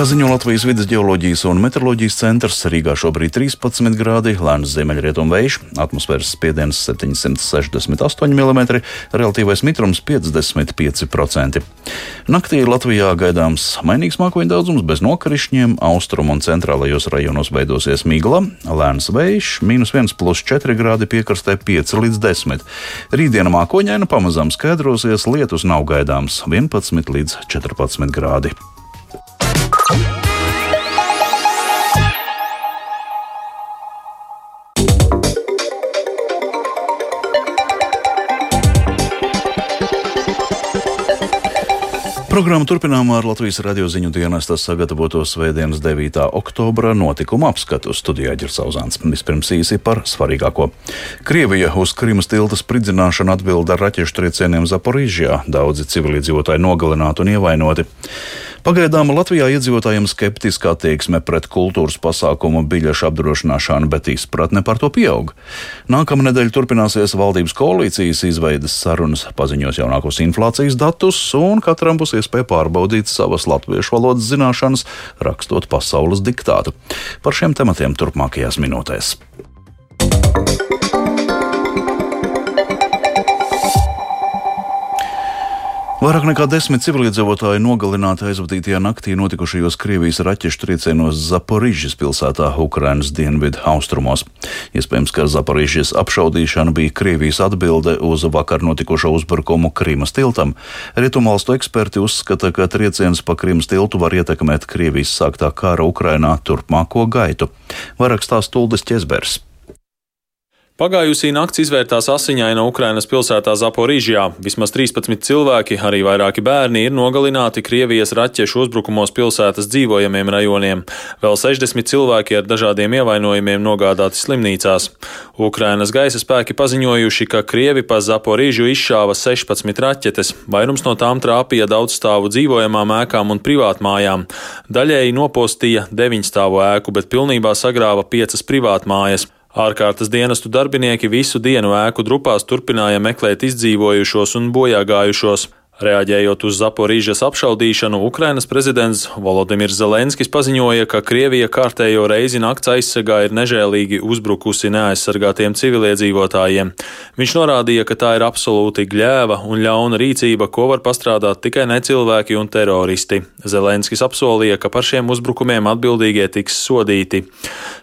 Kā ziņo Latvijas vidas geoloģijas un meteoroloģijas centrs, Rīgā šobrīd 13 grādi, lēns ziemeļrietumu vējš, atmosfēras spiediens 768 mm, relatīvais mitrums 55%. Naktī Latvijā gaidāms mainīgs mākoņu daudzums bez nokrišņiem, austrumu un centrālajos rajonos veidosies migla, lēns vējš, mīnus 1,4 grādi piekrastē 5 līdz 10. Rītdiena mākoņaina pamazām skaidrosies, lietus nav gaidāms 11 līdz 14 grādi. Programmu turpinām ar Latvijas radio ziņu dienestas sagatavoto svētdienas 9. oktobra notikumu apskatu studijā Ģersauzāns. Vispirms īsi par svarīgāko. Krievija uz Krimas tilta spridzināšanu atbild ar raķešu triecieniem Zaporīžjā. Daudzi civiliedzīvotāji nogalināti un ievainoti. Pagaidām Latvijā iedzīvotājiem skeptiska attieksme pret kultūras pasākumu biļešu apdrošināšanu, bet izpratne par to pieaug. Nākamā nedēļa turpināsies valdības koalīcijas izveidas sarunas, paziņos jaunākos inflācijas datus, un katram būs iespēja pārbaudīt savas latviešu valodas zināšanas, rakstot pasaules diktātu. Par šiem tematiem turpmākajās minūtēs. Vairāk nekā desmit civiliedzīvotāji nogalināti aizvadītajā naktī notikušajos Krievijas raķešu triecienos Zaporižas pilsētā Ukrainas dienvidu austrumos. Iespējams, ka Zaporižas apšaudīšana bija Krievijas atbilde uz vakar notikušo uzbrukumu Krimas tiltam. Rietumvalstu eksperti uzskata, ka trieciens pa Krimas tiltu var ietekmēt Krievijas sāktā kara Ukrainā turpmāko gaitu. Vairāk stāsta Tuldes ķezbers. Pagājusī nakts izvērtās asiņaina Ukrainas pilsētā Zaporīžjā. Vismaz 13 cilvēki, arī vairāki bērni, ir nogalināti Krievijas raķešu uzbrukumos pilsētas dzīvojamiem rajoniem. Vēl 60 cilvēki ar dažādiem ievainojumiem nogādāti slimnīcās. Ukrainas gaisa spēki paziņojuši, ka Krievi pa Zaporīžu izšāva 16 raķetes. Vairums no tām trāpīja daudzstāvu dzīvojamām ēkām un privātmājām. Daļēji nopostīja 9 stāvu ēku, bet pilnībā sagrāva 5 privātmājas. Ārkārtas dienestu darbinieki visu dienu ēku drupās turpināja meklēt izdzīvojušos un bojāgājušos. Reaģējot uz Zaporīžas apšaudīšanu, Ukrainas prezidents Volodimirs Zelenskis paziņoja, ka Krievija kārtējo reizi nakts aizsargā ir nežēlīgi uzbrukusi neaizsargātiem civiliedzīvotājiem. Viņš norādīja, ka tā ir absolūti gļēva un ļauna rīcība, ko var pastrādāt tikai necilvēki un teroristi. Zelenskis apsolīja, ka par šiem uzbrukumiem atbildīgie tiks sodīti.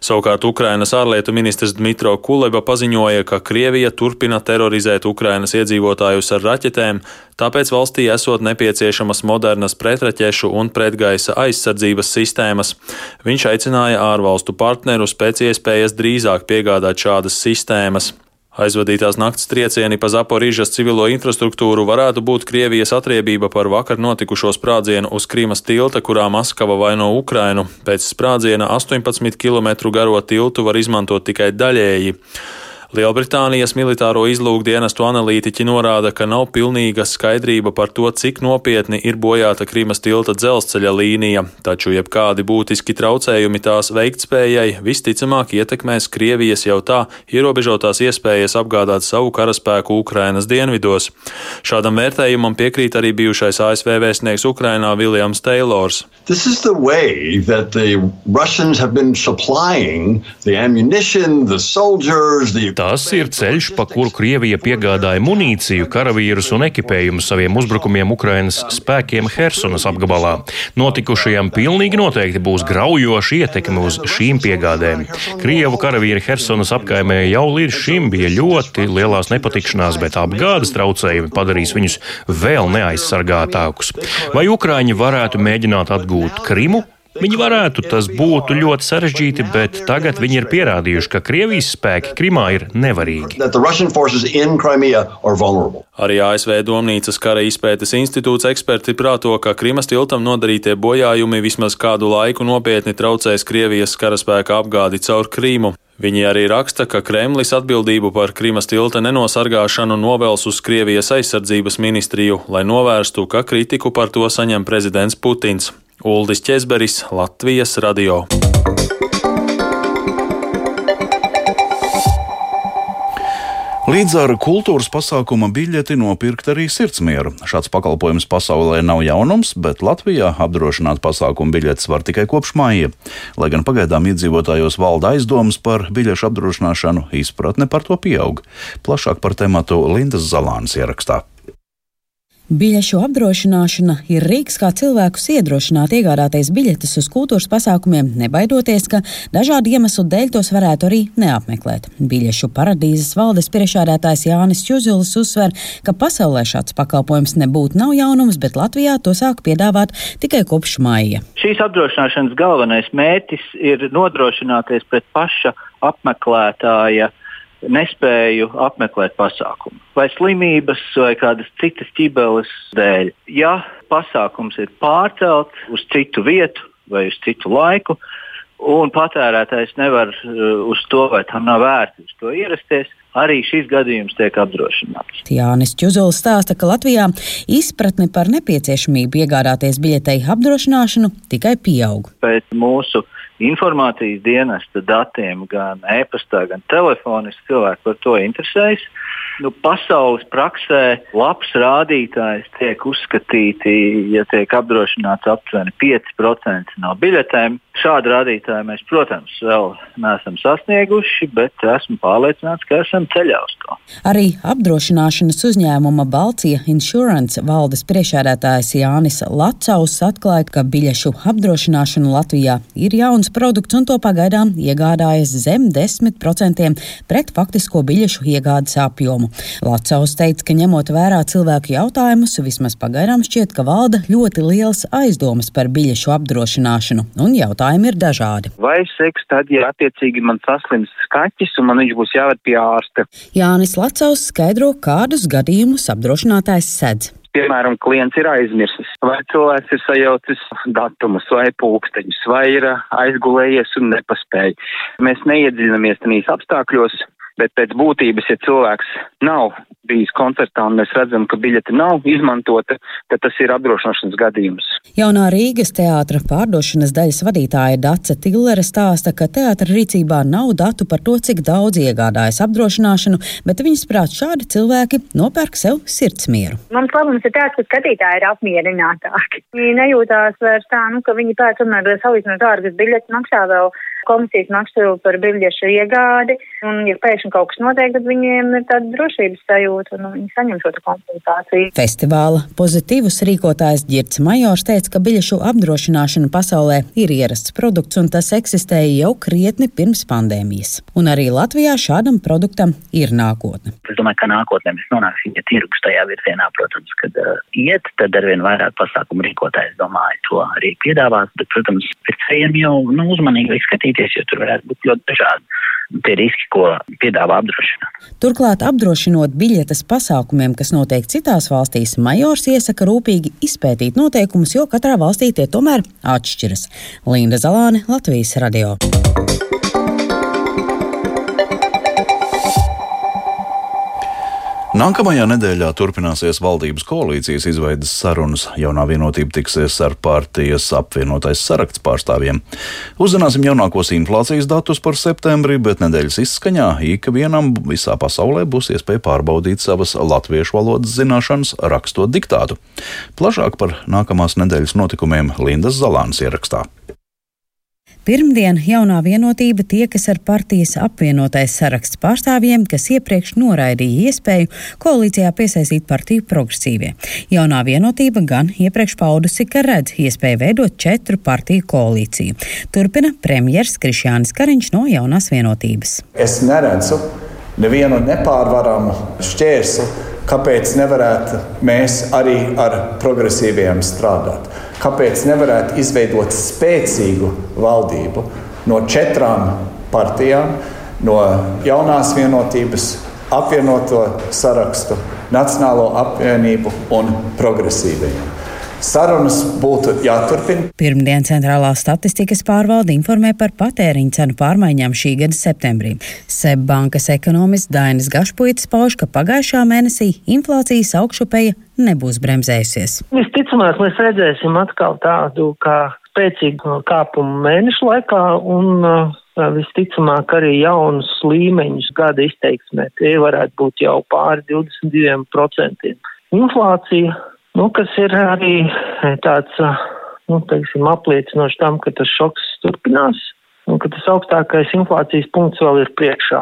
Savukārt Ukrainas ārlietu ministrs Dmitro Kuleba paziņoja, ka Krievija turpina terorizēt Ukrainas iedzīvotājus ar raķetēm, tāpēc valstī esot nepieciešamas modernas pretraķešu un pretgaisa aizsardzības sistēmas. Viņš aicināja ārvalstu partnerus pēc iespējas drīzāk piegādāt šādas sistēmas. Aizvadītās nakts triecieni pa Zaporīžas civilo infrastruktūru varētu būt Krievijas atriebība par vakar notikušo sprādzienu uz Krīmas tilta, kurā Maskava vaino Ukrainu. Pēc sprādziena 18 km garo tiltu var izmantot tikai daļēji. Lielbritānijas militāro izlūkdienestu analītiķi norāda, ka nav pilnīga skaidrība par to, cik nopietni ir bojāta Krimas tilta dzelzceļa līnija, taču jebkādi būtiski traucējumi tās veiktspējai visticamāk ietekmēs Krievijas jau tā ierobežotās iespējas apgādāt savu karaspēku Ukrainas dienvidos. Šādam vērtējumam piekrīt arī bijušais ASV vēstnieks Ukrainā Viljams Teilors. Tas ir ceļš, pa kuru Krievija piegādāja munīciju, karavīrus un ekipējumu saviem uzbrukumiem Ukrainas spēkiem Hersonas apgabalā. Notikušajam pilnīgi noteikti būs graujoša ietekme uz šīm piegādēm. Krievu karavīri Hersonas apkaimē jau līdz šim bija ļoti lielās nepatikšanās, bet apgādes traucējumi padarīs viņus vēl neaizsargātākus. Vai Ukraiņi varētu mēģināt atgūt Krimu? Viņi varētu, tas būtu ļoti sarežģīti, bet tagad viņi ir pierādījuši, ka Krievijas spēki Krimā ir nevarīgi. Arī ASV Domnīcas kara izpētes institūts eksperti prāto, ka Krimas tiltam nodarītie bojājumi vismaz kādu laiku nopietni traucēs Krievijas karaspēka apgādi caur Krīmu. Viņi arī raksta, ka Kremlis atbildību par Krimas tilta nenosargāšanu novels uz Krievijas aizsardzības ministriju, lai novērstu, ka kritiku par to saņem prezidents Putins. Uldis Česberis, Latvijas radio. Līdz ar kultūras pasākuma biļeti nopirkt arī sirdsmieru. Šāds pakalpojums pasaulē nav jaunums, bet Latvijā apdrošināt pasākumu biļetes var tikai kopš māja. Lai gan pagaidām iedzīvotājos valda aizdomas par biļešu apdrošināšanu, izpratne par to pieaug. Plašāk par tematu Lindas Zalānas ierakstā. Biļešu apdrošināšana ir rīks, kā cilvēkus iedrošināt iegādāties biļetes uz kultūras pasākumiem, nebaidoties, ka dažādu iemeslu dēļ tos varētu arī neapmeklēt. Biļešu paradīzes valdes priekšādātājs Jānis Čuzulis uzsver, ka pasaulē šāds pakalpojums nebūtu nav jaunums, bet Latvijā to sāk piedāvāt tikai kopš maija. Šīs apdrošināšanas galvenais mērķis ir nodrošināties pret paša apmeklētāja nespēju apmeklēt pasākumu, vai slimības, vai kādas citas ķibeles dēļ. Ja pasākums ir pārcelts uz citu vietu vai uz citu laiku, un patērētājs nevar uh, uz to vai tam nav vērts uz to ierasties, arī šis gadījums tiek apdrošināts. Jānis Čuzuls stāsta, ka Latvijā izpratne par nepieciešamību iegādāties biļetei apdrošināšanu tikai pieaug. Pēc mūsu informācijas dienesta datiem, gan e-pastā, gan telefoniski cilvēki par to interesējas. Nu, pasaules praksē labs rādītājs tiek uzskatīti, ja tiek apdrošināts aptuveni 5% no biļetēm. Šādu rādītāju mēs, protams, vēl neesam sasnieguši, bet esmu pārliecināts, ka esam ceļā uz to. Arī apdrošināšanas uzņēmuma Balcija Insurance valdes priekšādātājs Jānis Lacaus atklāja, ka biļešu apdrošināšana Latvijā ir jauns produkts un to pagaidām iegādājas zem 10% pret faktisko biļešu iegādes apjomu. Lacaus teica, ka ņemot vērā cilvēku jautājumus, vismaz pagaidām šķiet, ka valda ļoti liels aizdomas par biļešu apdrošināšanu un jautājumu jautājumi ir dažādi. Vai seks tad, ja attiecīgi man saslims skaķis un man viņš būs jāved pie ārsta? Jānis Lacaus skaidro, kādus gadījumus apdrošinātājs sedz piemēram, klients ir aizmirsis, vai cilvēks ir sajaucis datumus vai pulksteņus, vai ir aizgulējies un nepaspēja. Mēs neiedziļinamies tajos apstākļos, bet pēc būtības, ja cilvēks nav bijis koncertā un mēs redzam, ka biļete nav izmantota, tad tas ir apdrošināšanas gadījums. Jaunā Rīgas teātra pārdošanas daļas vadītāja Dace Tillere stāsta, ka teātra rīcībā nav datu par to, cik daudz iegādājas apdrošināšanu, bet viņas prāt šādi cilvēki nopērk sev sirdsmieru. Mums labums ir tāds, ka skatītāji ir apmierinātāki. Viņi nejūtās vairs tā, nu, ka viņi pēc tam salīdzinot dārgas biļetes maksā vēl komisijas maksu par biļešu iegādi. Un, ja pēkšņi kaut kas notiek, tad viņiem ir tāda drošības sajūta un viņi saņem šo kompensāciju. Festivāla pozitīvus rīkotājs Girts Majors teica, ka biļešu apdrošināšana pasaulē ir ierasts produkts un tas eksistēja jau krietni pirms pandēmijas. Un arī Latvijā šādam produktam ir nākotne. Es domāju, ka nākotnē mēs nonāksim, ja tirgus tajā virzienā, protams, kad uh, iet, tad arvien vairāk pasākumu rīkotājs domāju to arī piedāvāt, bet, protams, tam jau nu, uzmanīgi skatīt skatīties, jo tur varētu būt ļoti dažādi tie riski, ko piedāvā apdrošināt. Turklāt, apdrošinot biļetes pasākumiem, kas notiek citās valstīs, Majors iesaka rūpīgi izpētīt noteikumus, jo katrā valstī tie tomēr atšķiras. Linda Zalāne, Latvijas radio. Nākamajā nedēļā turpināsies valdības koalīcijas izveidas sarunas. Jaunā vienotība tiksies ar partijas apvienotais saraksts pārstāvjiem. Uzzināsim jaunākos inflācijas datus par septembri, bet nedēļas izskaņā ikvienam visā pasaulē būs iespēja pārbaudīt savas latviešu valodas zināšanas, rakstot diktātu. Plašāk par nākamās nedēļas notikumiem Lindas Zalāns ierakstā. Pirmdien jaunā vienotība tiekas ar partijas apvienotais saraksts pārstāvjiem, kas iepriekš noraidīja iespēju koalīcijā piesaistīt partiju progresīvie. Jaunā vienotība gan iepriekš paudusi, ka redz iespēju veidot četru partiju koalīciju. Turpina premjers Krišjānis Kariņš no jaunās vienotības. Es neredzu nevienu nepārvaramu šķērsli, kāpēc nevarētu mēs arī ar progresīviem strādāt kāpēc nevarētu izveidot spēcīgu valdību no četrām partijām, no jaunās vienotības, apvienoto sarakstu, Nacionālo apvienību un progresīvajiem. Sarunas būtu jāturpina. Pirmdien Centrālā statistikas pārvalde informē par patēriņu cenu pārmaiņām šī gada septembrī. SEB bankas ekonomists Dainis Gašpuits pauž, ka pagājušā mēnesī inflācijas augšupeja nebūs bremzējusies. Visticamāk, mēs redzēsim atkal tādu kā spēcīgu kāpumu mēnešu laikā un uh, visticamāk arī jaunus līmeņus gada izteiksmē. Tie varētu būt jau pāri 22%. Inflācija, nu, kas ir arī tāds, nu, teiksim, apliecinoši tam, ka tas šoks turpinās un ka tas augstākais inflācijas punkts vēl ir priekšā.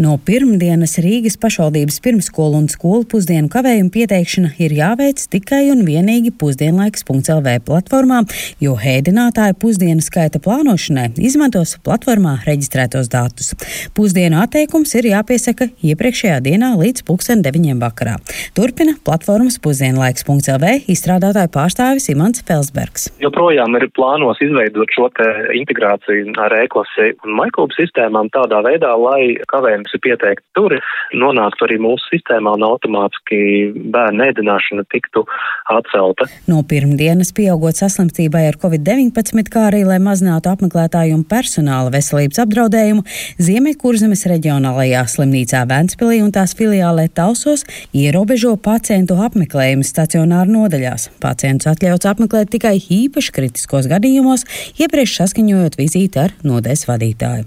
No pirmdienas Rīgas pašvaldības pirmskolu un skolu pusdienu kavējumu pieteikšana ir jāveic tikai un vienīgi pusdienlaiks.lv platformā, jo hēdinātāji pusdienu skaita plānošanai izmantos platformā reģistrētos datus. Pusdienu atteikums ir jāpiesaka iepriekšējā dienā līdz 2009. vakarā. Turpina platformas pusdienlaiks.lv izstrādātāju pārstāvis Imants Felsbergs. Joprojām ir plānos izveidot šo integrāciju ar e-klasi un maiklubu sistēmām tādā veidā, lai kavējums ir pieteikti tur, nonāktu arī mūsu sistēmā un automātiski bērnu ēdināšana tiktu atcelta. No pirmdienas pieaugot saslimstībai ar covid-19, kā arī, lai mazinātu apmeklētāju un personāla veselības apdraudējumu, Ziemeļkurzemes reģionālajā slimnīcā Ventspilī un tās filiālē Talsos ierobežo pacientu apmeklējumu stacionāru nodaļās. Pacientus atļauts apmeklēt tikai īpaši kritiskos gadījumos, iepriekš saskaņojot vizīti ar nodeļas vadītāju.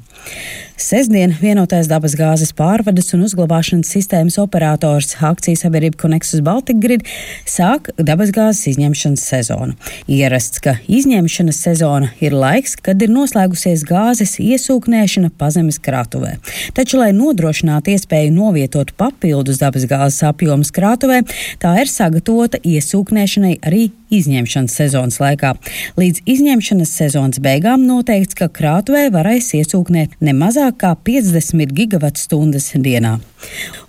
Sesdien vienotais dabasgāzes pārvades un uzglabāšanas sistēmas operators akcijas sabiedrība Connexus Baltic Grid sāk dabasgāzes izņemšanas sezonu. Ierasts, ka izņemšanas sezona ir laiks, kad ir noslēgusies gāzes iesūknēšana pazemes krātuvē. Taču, lai nodrošinātu iespēju novietot papildus dabasgāzes apjomus krātuvē, tā ir sagatavota iesūknēšanai arī izņemšanas sezonas laikā. Līdz izņemšanas sezonas beigām noteikts, ka krātuvē varēs iesūknēt ne mazāk kā 50 gigawatstundas dienā.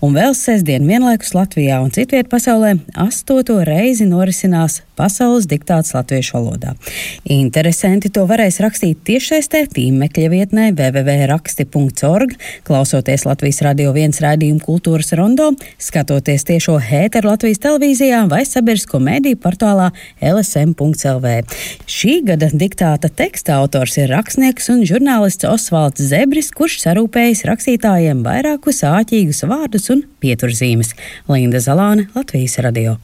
Un vēl sestdien vienlaikus Latvijā un citviet pasaulē astoto reizi norisinās pasaules diktāts latviešu valodā. Interesanti to varēs rakstīt tiešsaistē tīmekļa vietnē www.raksti.org, klausoties Latvijas radio viens raidījumu kultūras rondo, skatoties tiešo hēteru Latvijas televīzijā vai sabiedrisko mediju portālā lsm.lv. Šī gada diktāta teksta autors ir rakstnieks un žurnālists Osvalds Zebris, kurš sarūpējis rakstītājiem vairākus āķīgus vārdus un pieturzīmes. Linda Zalāne, Latvijas radio.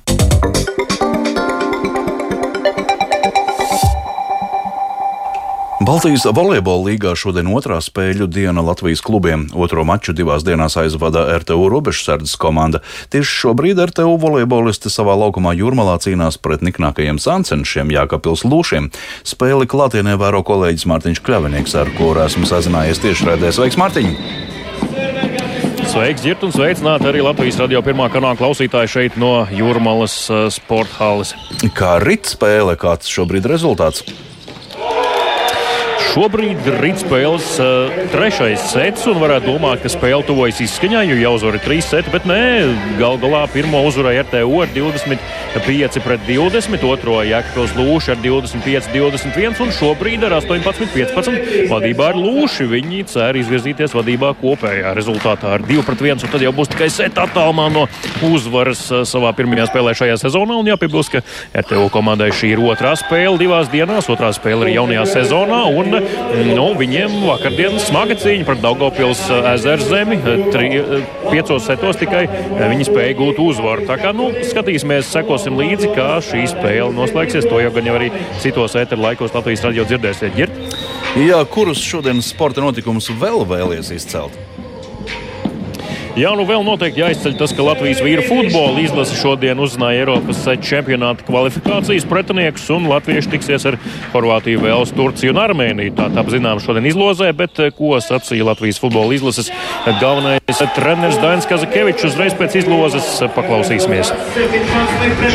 Baltijas volejbola līgā šodien otrā spēļu diena Latvijas klubiem. Otro maču divās dienās aizvada RTU robežsardzes komanda. Tieši šobrīd RTU volejbolisti savā laukumā jūrmalā cīnās pret niknākajiem sancenšiem Jākapils Lūšiem. Spēli klātienē vēro kolēģis Mārtiņš Kļavinieks, ar kuru esmu sazinājies tiešraidē. Sveiks, Mārtiņ! Sveiks, Girt, un sveicināti arī Latvijas radio pirmā kanāla klausītāji šeit no Jūrmalas uh, sporta halas. Kā rīt spēle, kāds šobrīd rezultāts? Šobrīd rītspēles uh, trešais sets, un varētu domāt, ka spēle tuvojas izskaņai, jo jāuzvar ir trīs seti, bet nē, gal galā pirmo uzvarēja RTU ar 25 pret 20, otro Jēkabils Lūši ar 25, 21, un šobrīd ar 18, 15 vadībā ar Lūši. Viņi cer izvirzīties vadībā kopējā rezultātā ar 2 pret 1, un tad jau būs tikai seta attālumā no uzvaras savā pirmajā spēlē šajā sezonā, un jāpiebilst, ka RTU komandai šī ir otrā spēle divās dienās, otrā spēle ir jaunajā sezonā, un Nu, viņiem vakardien smaga cīņa par Daugopils eh, ezeru zemi. Eh, tri, eh, piecos setos tikai viņi spēja gūt uzvaru. Tā kā nu, skatīsimies, sekosim līdzi, kā šī spēle noslēgsies. To jau gan jau arī citos ēteru laikos Latvijas radio dzirdēsiet. Ģirt? Jā, kurus šodienas sporta notikumus vēl vēlies izcelt? Jā, nu vēl noteikti jāizceļ tas, ka Latvijas vīru futbola izlase šodien uzzināja Eiropas čempionāta kvalifikācijas pretiniekus, un latvieši tiksies ar Horvātiju, Vēlsu, Turciju un Armēniju. Tā tā zinām šodien izlozē, bet eh, ko sacīja Latvijas futbola izlases galvenais treneris Dainis Kazakevičs uzreiz pēc izlozes paklausīsimies.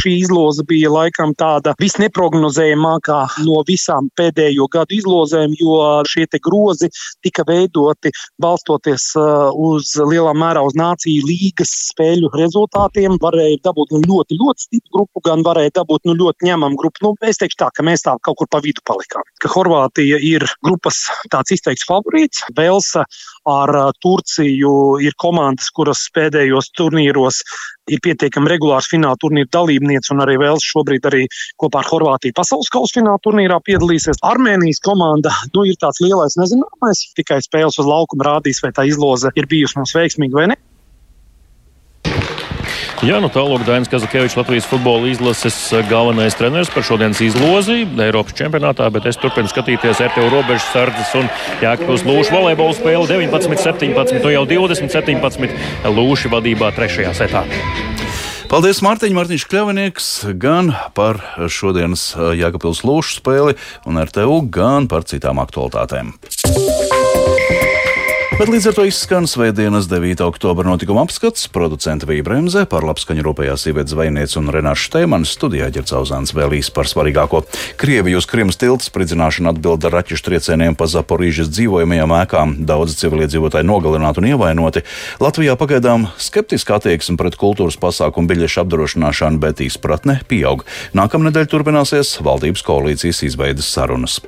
Šī izloze bija laikam tāda visneprognozējamākā no visām pēdējo gadu izlozēm, jo šie grozi tika veidoti balstoties uh, uz lielā mērā uz Nāciju līgas spēļu rezultātiem. Varēja dabūt nu, ļoti, ļoti stipru grupu, gan varēja dabūt nu, ļoti ņemamu grupu. Nu, es teikšu tā, ka mēs tā kaut kur pa vidu palikām. Ka Horvātija ir grupas tāds izteikts favorīts. Velsa ar Turciju ir komandas, kuras pēdējos turnīros ir pietiekami regulārs fināla turnīra dalībniece, un arī vēl šobrīd arī kopā ar Horvātiju pasaules kausa fināla turnīrā piedalīsies. Armēnijas komanda nu, ir tāds lielais nezināmais, tikai spēles uz laukuma rādīs, vai tā izloze ir bijusi mums veiksmīga vai ne. Jā, nu tālāk Dainis Kazakevičs, Latvijas futbola izlases galvenais treneris par šodienas izlozi Eiropas čempionātā, bet es turpinu skatīties RTU robežas sardzes un Jākapils Lūšu volejbola spēli 19-17, nu jau 20-17 Lūši vadībā trešajā setā. Paldies, Mārtiņ, Mārtiņš Kļavinieks, gan par šodienas Jākapils Lūšu spēli un RTU, gan par citām aktualitātēm. Bet līdz ar to izskan Svētdienas 9. oktobra notikuma apskats. Producents bija Bremse, par labskaņu rūpējās sievietes zvejniece un Renāša Šteimanis, studijā ģercauzāns vēlīs par svarīgāko. Krieviju uz Krimas tilta spridzināšanu atbild ar raķešu triecieniem pa Zaporīžas dzīvojamajām ēkām. Daudz civiliedzīvotāji nogalināti un ievainoti. Latvijā pagaidām skeptiska attieksme pret kultūras pasākumu biļešu apdrošināšanu, bet izpratne pieaug. Nākamnedēļ turpināsies valdības koalīcijas izveidas sarunas.